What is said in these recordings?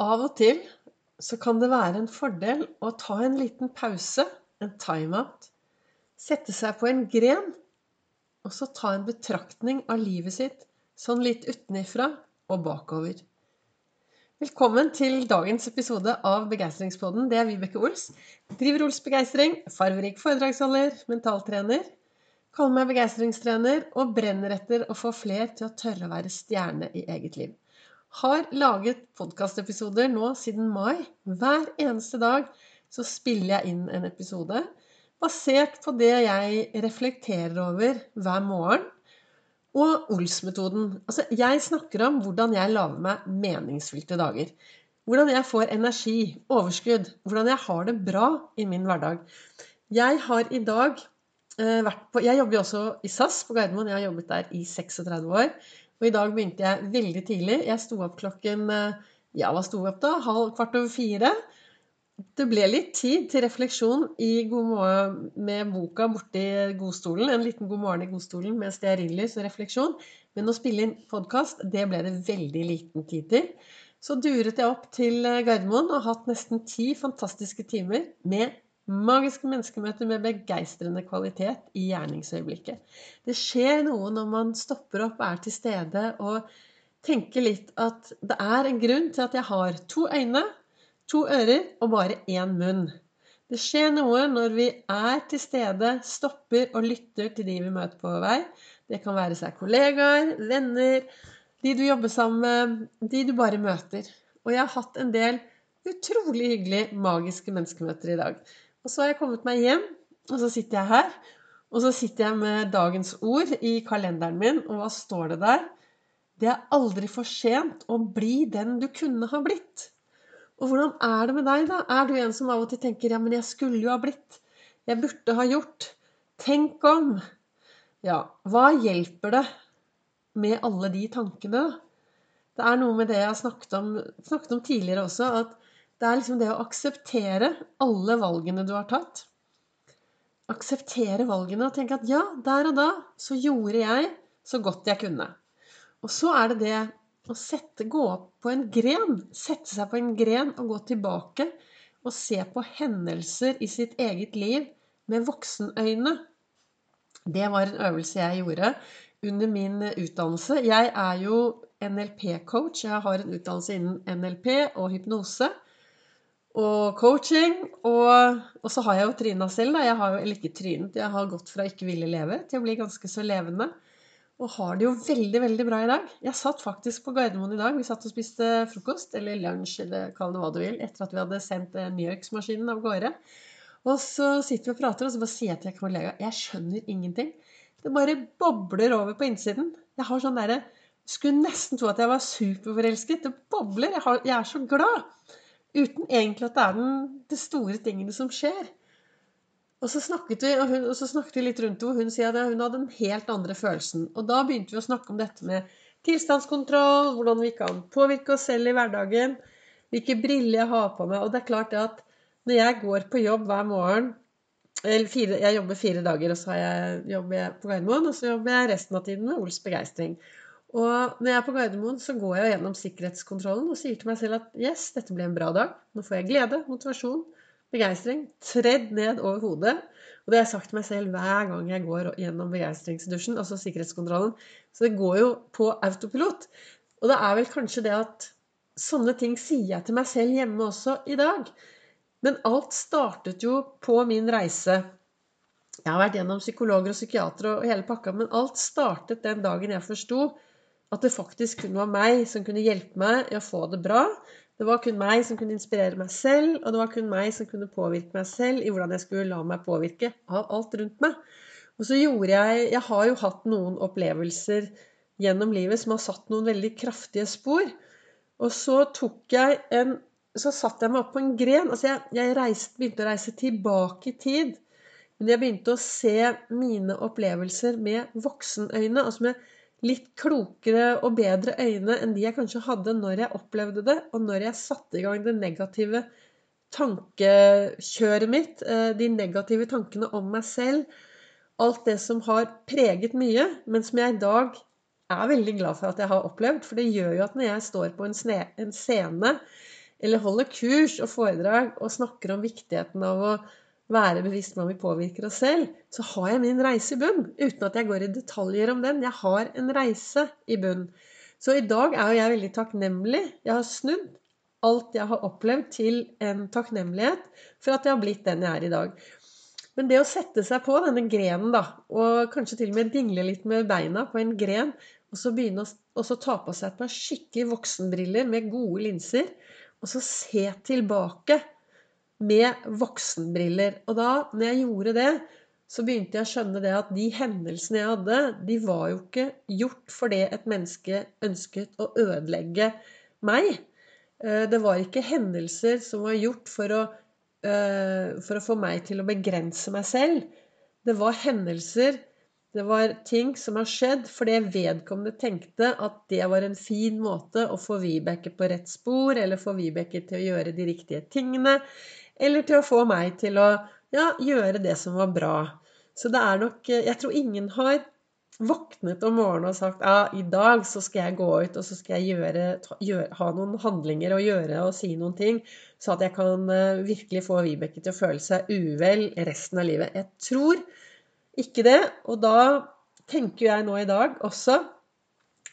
Av og til så kan det være en fordel å ta en liten pause, en time-out. Sette seg på en gren, og så ta en betraktning av livet sitt sånn litt utenifra og bakover. Velkommen til dagens episode av Begeistringspodden. Det er Vibeke Ols. Driver Ols Begeistring, farverik foredragsholder, mentaltrener. Kaller meg begeistringstrener og brenner etter å få fler til å tørre å være stjerne i eget liv har laget podkastepisoder nå siden mai. Hver eneste dag så spiller jeg inn en episode basert på det jeg reflekterer over hver morgen. Og Ols-metoden. Altså, jeg snakker om hvordan jeg lager meg meningsfylte dager. Hvordan jeg får energi, overskudd. Hvordan jeg har det bra i min hverdag. Jeg har i dag eh, vært på Jeg jobber jo også i SAS på Gardermoen. Jeg har jobbet der i 36 år. Og i dag begynte jeg veldig tidlig. Jeg sto opp klokken eh, Ja, hva sto opp da? Halv kvart over fire. Det ble litt tid til refleksjon i God morgen med boka borti godstolen. En liten God morgen i godstolen med stearinlys og refleksjon. Men å spille inn podkast, det ble det veldig liten tid til. Så duret jeg opp til eh, Gardermoen og har hatt nesten ti fantastiske timer med Magiske menneskemøter med begeistrende kvalitet i gjerningsøyeblikket. Det skjer noe når man stopper opp, er til stede og tenker litt at det er en grunn til at jeg har to øyne, to ører og bare én munn. Det skjer noe når vi er til stede, stopper og lytter til de vi møter på vei. Det kan være seg kollegaer, venner, de du jobber sammen med, de du bare møter. Og jeg har hatt en del utrolig hyggelige, magiske menneskemøter i dag. Og så har jeg kommet meg hjem, og så sitter jeg her. Og så sitter jeg med dagens ord i kalenderen min, og hva står det der? Det er aldri for sent å bli den du kunne ha blitt. Og hvordan er det med deg, da? Er du en som av og til tenker ja, men jeg skulle jo ha blitt. Jeg burde ha gjort. Tenk om. Ja, hva hjelper det med alle de tankene, da? Det er noe med det jeg har snakket om, snakket om tidligere også, at det er liksom det å akseptere alle valgene du har tatt. Akseptere valgene og tenke at ja, der og da så gjorde jeg så godt jeg kunne. Og så er det det å sette, gå opp på en gren, sette seg på en gren og gå tilbake og se på hendelser i sitt eget liv med voksenøyne. Det var en øvelse jeg gjorde under min utdannelse. Jeg er jo NLP-coach. Jeg har en utdannelse innen NLP og hypnose og coaching. Og, og, så har jeg jo tryna selv. Da. Jeg har jo, eller ikke trynet, jeg har gått fra ikke ville leve til å bli ganske så levende. Og har det jo veldig veldig bra i dag. Jeg satt faktisk på Gardermoen i dag. Vi satt og spiste frokost, eller lunsj, eller kall det hva du vil, etter at vi hadde sendt eh, New Yorks-maskinen av gårde. Og så sitter vi og prater, og så bare sier jeg til en kollega jeg skjønner ingenting. Det bare bobler over på innsiden. Jeg har sånn derre Skulle nesten tro at jeg var superforelsket. Det bobler. Jeg, har, jeg er så glad. Uten egentlig at det er den, de store tingene som skjer. Og så snakket vi, og, hun, og så snakket vi litt rundt det, hvor hun sier at hun hadde en helt andre følelsen. Og da begynte vi å snakke om dette med tilstandskontroll, hvordan vi kan påvirke oss selv i hverdagen, hvilke briller jeg har på meg. Og det er klart at når jeg går på jobb hver morgen fire, Jeg jobber fire dager, og så jobber jeg på Gardermoen, og så jobber jeg resten av tiden med Ols Begeistring. Og når jeg er på Gardermoen, så går jeg gjennom sikkerhetskontrollen og sier til meg selv at yes, dette blir en bra dag. Nå får jeg glede, motivasjon, begeistring tredd ned over hodet. Og det har jeg sagt til meg selv hver gang jeg går gjennom begeistringsdusjen, altså sikkerhetskontrollen. Så det går jo på autopilot. Og det er vel kanskje det at sånne ting sier jeg til meg selv hjemme også i dag. Men alt startet jo på min reise. Jeg har vært gjennom psykologer og psykiatere og hele pakka, men alt startet den dagen jeg forsto at det faktisk kun var meg som kunne hjelpe meg i å få det bra. Det var kun meg som kunne inspirere meg selv, og det var kun meg som kunne påvirke meg selv i hvordan jeg skulle la meg påvirke av alt rundt meg. Og så gjorde jeg Jeg har jo hatt noen opplevelser gjennom livet som har satt noen veldig kraftige spor. Og så tok jeg en Så satte jeg meg opp på en gren. Altså jeg, jeg reiste, begynte å reise tilbake i tid. Men jeg begynte å se mine opplevelser med voksenøyne. altså med litt klokere og bedre øyne enn de jeg kanskje hadde når jeg opplevde det, og når jeg satte i gang det negative tankekjøret mitt, eh, de negative tankene om meg selv, alt det som har preget mye, men som jeg i dag er veldig glad for at jeg har opplevd. For det gjør jo at når jeg står på en, scene eller holder kurs og foredrag og snakker om viktigheten av å være bevisst hvordan vi påvirker oss selv, så har jeg min reise i bunn. Uten at jeg går i detaljer om den. Jeg har en reise i bunn. Så i dag er jo jeg veldig takknemlig. Jeg har snudd alt jeg har opplevd, til en takknemlighet for at jeg har blitt den jeg er i dag. Men det å sette seg på denne grenen, da, og kanskje til og med dingle litt med beina på en gren, og så begynne å ta på seg et par skikkelig voksenbriller med gode linser, og så se tilbake med voksenbriller. Og da, når jeg gjorde det, så begynte jeg å skjønne det at de hendelsene jeg hadde, de var jo ikke gjort fordi et menneske ønsket å ødelegge meg. Eh, det var ikke hendelser som var gjort for å Eh, for å få meg til å begrense meg selv. Det var hendelser, det var ting som har skjedd fordi vedkommende tenkte at det var en fin måte å få Vibeke på rett spor, eller få Vibeke til å gjøre de riktige tingene, eller til å få meg til å ja, gjøre det som var bra. Så det er nok Jeg tror ingen har våknet om morgenen og sagt ja, i dag så skal jeg gå ut og så skal jeg gjøre, gjøre, ha noen handlinger og gjøre og si noen ting, så at jeg kan uh, virkelig få Vibeke til å føle seg uvel resten av livet. Jeg tror ikke det. Og da tenker jeg nå i dag også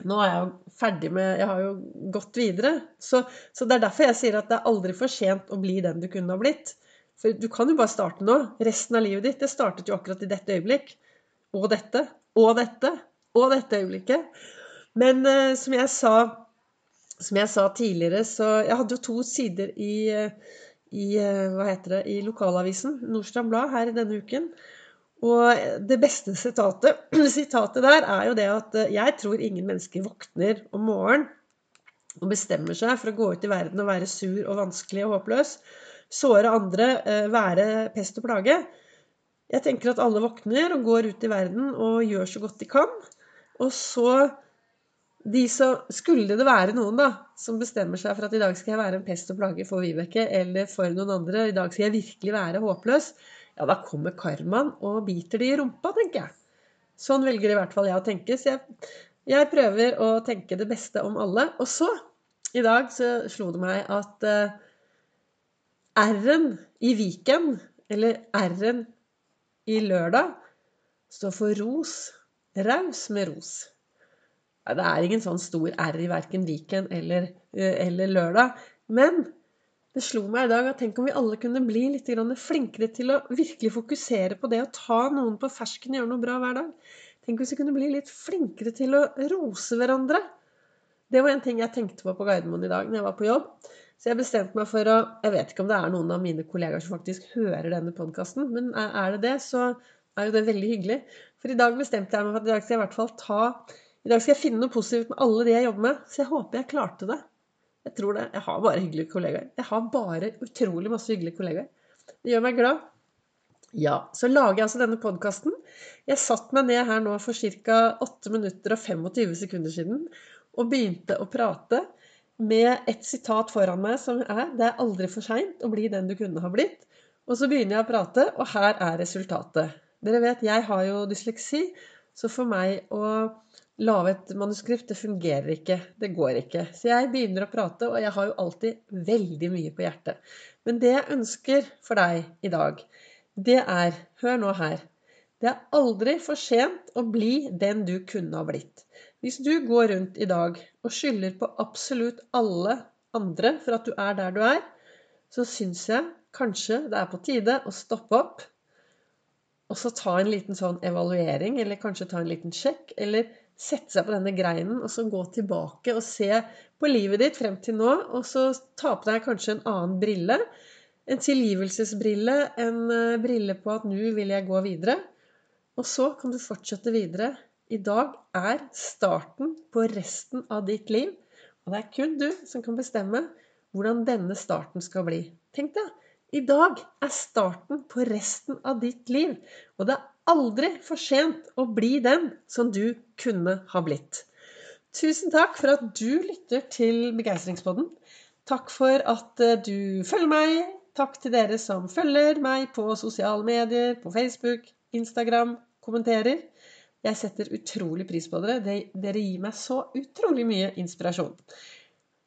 Nå er jeg jo ferdig med Jeg har jo gått videre. Så, så det er derfor jeg sier at det er aldri for sent å bli den du kunne ha blitt. For du kan jo bare starte nå. Resten av livet ditt. Det startet jo akkurat i dette øyeblikk. Og dette og dette og dette øyeblikket. Men uh, som jeg sa som jeg sa tidligere, så Jeg hadde jo to sider i, i uh, hva heter det, i lokalavisen, Nordstrand Blad, her denne uken. Og det beste sitatet, sitatet der er jo det at eh, jeg tror ingen mennesker våkner om morgenen og bestemmer seg for å gå ut i verden og være sur og vanskelig og håpløs. Såre andre, eh, være pest og plage. Jeg tenker at alle våkner og går ut i verden og gjør så godt de kan. Og så de så, Skulle det være noen da, som bestemmer seg for at i dag skal jeg være en pest og plage for Vibeke eller for noen andre, i dag skal jeg virkelig være håpløs, ja, da kommer karmaen og biter de i rumpa, tenker jeg. Sånn velger i hvert fall jeg å tenke. Så jeg, jeg prøver å tenke det beste om alle. Og så, i dag, så slo det meg at uh, R-en i Viken, eller R-en i lørdag står for ros. Raus med ros. Det er ingen sånn stor R i verken Viken eller, eh, eller, lørdag. Men det slo meg i dag at tenk om vi alle kunne bli litt flinkere til å virkelig fokusere på det å ta noen på fersken og gjøre noe bra hver dag. Tenk hvis vi kunne bli litt flinkere til å rose hverandre. Det var en ting jeg tenkte på på Gardermoen i dag når jeg var på jobb. Så jeg bestemte meg for å Jeg vet ikke om det er noen av mine kollegaer som faktisk hører denne podkasten, men er det det, så er jo det veldig hyggelig. For i dag bestemte jeg meg for at i dag skal jeg i hvert fall ta I dag skal jeg finne noe positivt med alle de jeg jobber med. Så jeg håper jeg klarte det. Jeg tror det. Jeg har bare hyggelige kollegaer. Jeg har bare utrolig masse hyggelige kollegaer. Det gjør meg glad. Ja, så lager jeg altså denne podkasten. Jeg satte meg ned her nå for ca. 8 minutter og 25 sekunder siden og begynte å prate med et sitat foran meg som er 'Det er aldri for seint å bli den du kunne ha blitt'. Og så begynner jeg å prate, og her er resultatet. Dere vet, jeg har jo dysleksi, så for meg å lage et manuskript, det fungerer ikke. Det går ikke. Så jeg begynner å prate, og jeg har jo alltid veldig mye på hjertet. Men det jeg ønsker for deg i dag, det er Hør nå her. Det er aldri for sent å bli den du kunne ha blitt. Hvis du går rundt i dag og skylder på absolutt alle andre for at du er der du er, så syns jeg kanskje det er på tide å stoppe opp og så ta en liten sånn evaluering, eller kanskje ta en liten sjekk, eller sette seg på denne greinen og så gå tilbake og se på livet ditt frem til nå, og så ta på deg kanskje en annen brille. En tilgivelsesbrille, en eh, brille på at nå vil jeg gå videre. Og så kan du fortsette videre i dag er starten på resten av ditt liv. Og det er kun du som kan bestemme hvordan denne starten skal bli. Tenk deg, i dag er starten på resten av ditt liv. Og det er aldri for sent å bli den som du kunne ha blitt. Tusen takk for at du lytter til Begeistringspodden. Takk for at eh, du følger meg. Takk til dere som følger meg på sosiale medier, på Facebook, Instagram, kommenterer. Jeg setter utrolig pris på dere. Dere gir meg så utrolig mye inspirasjon.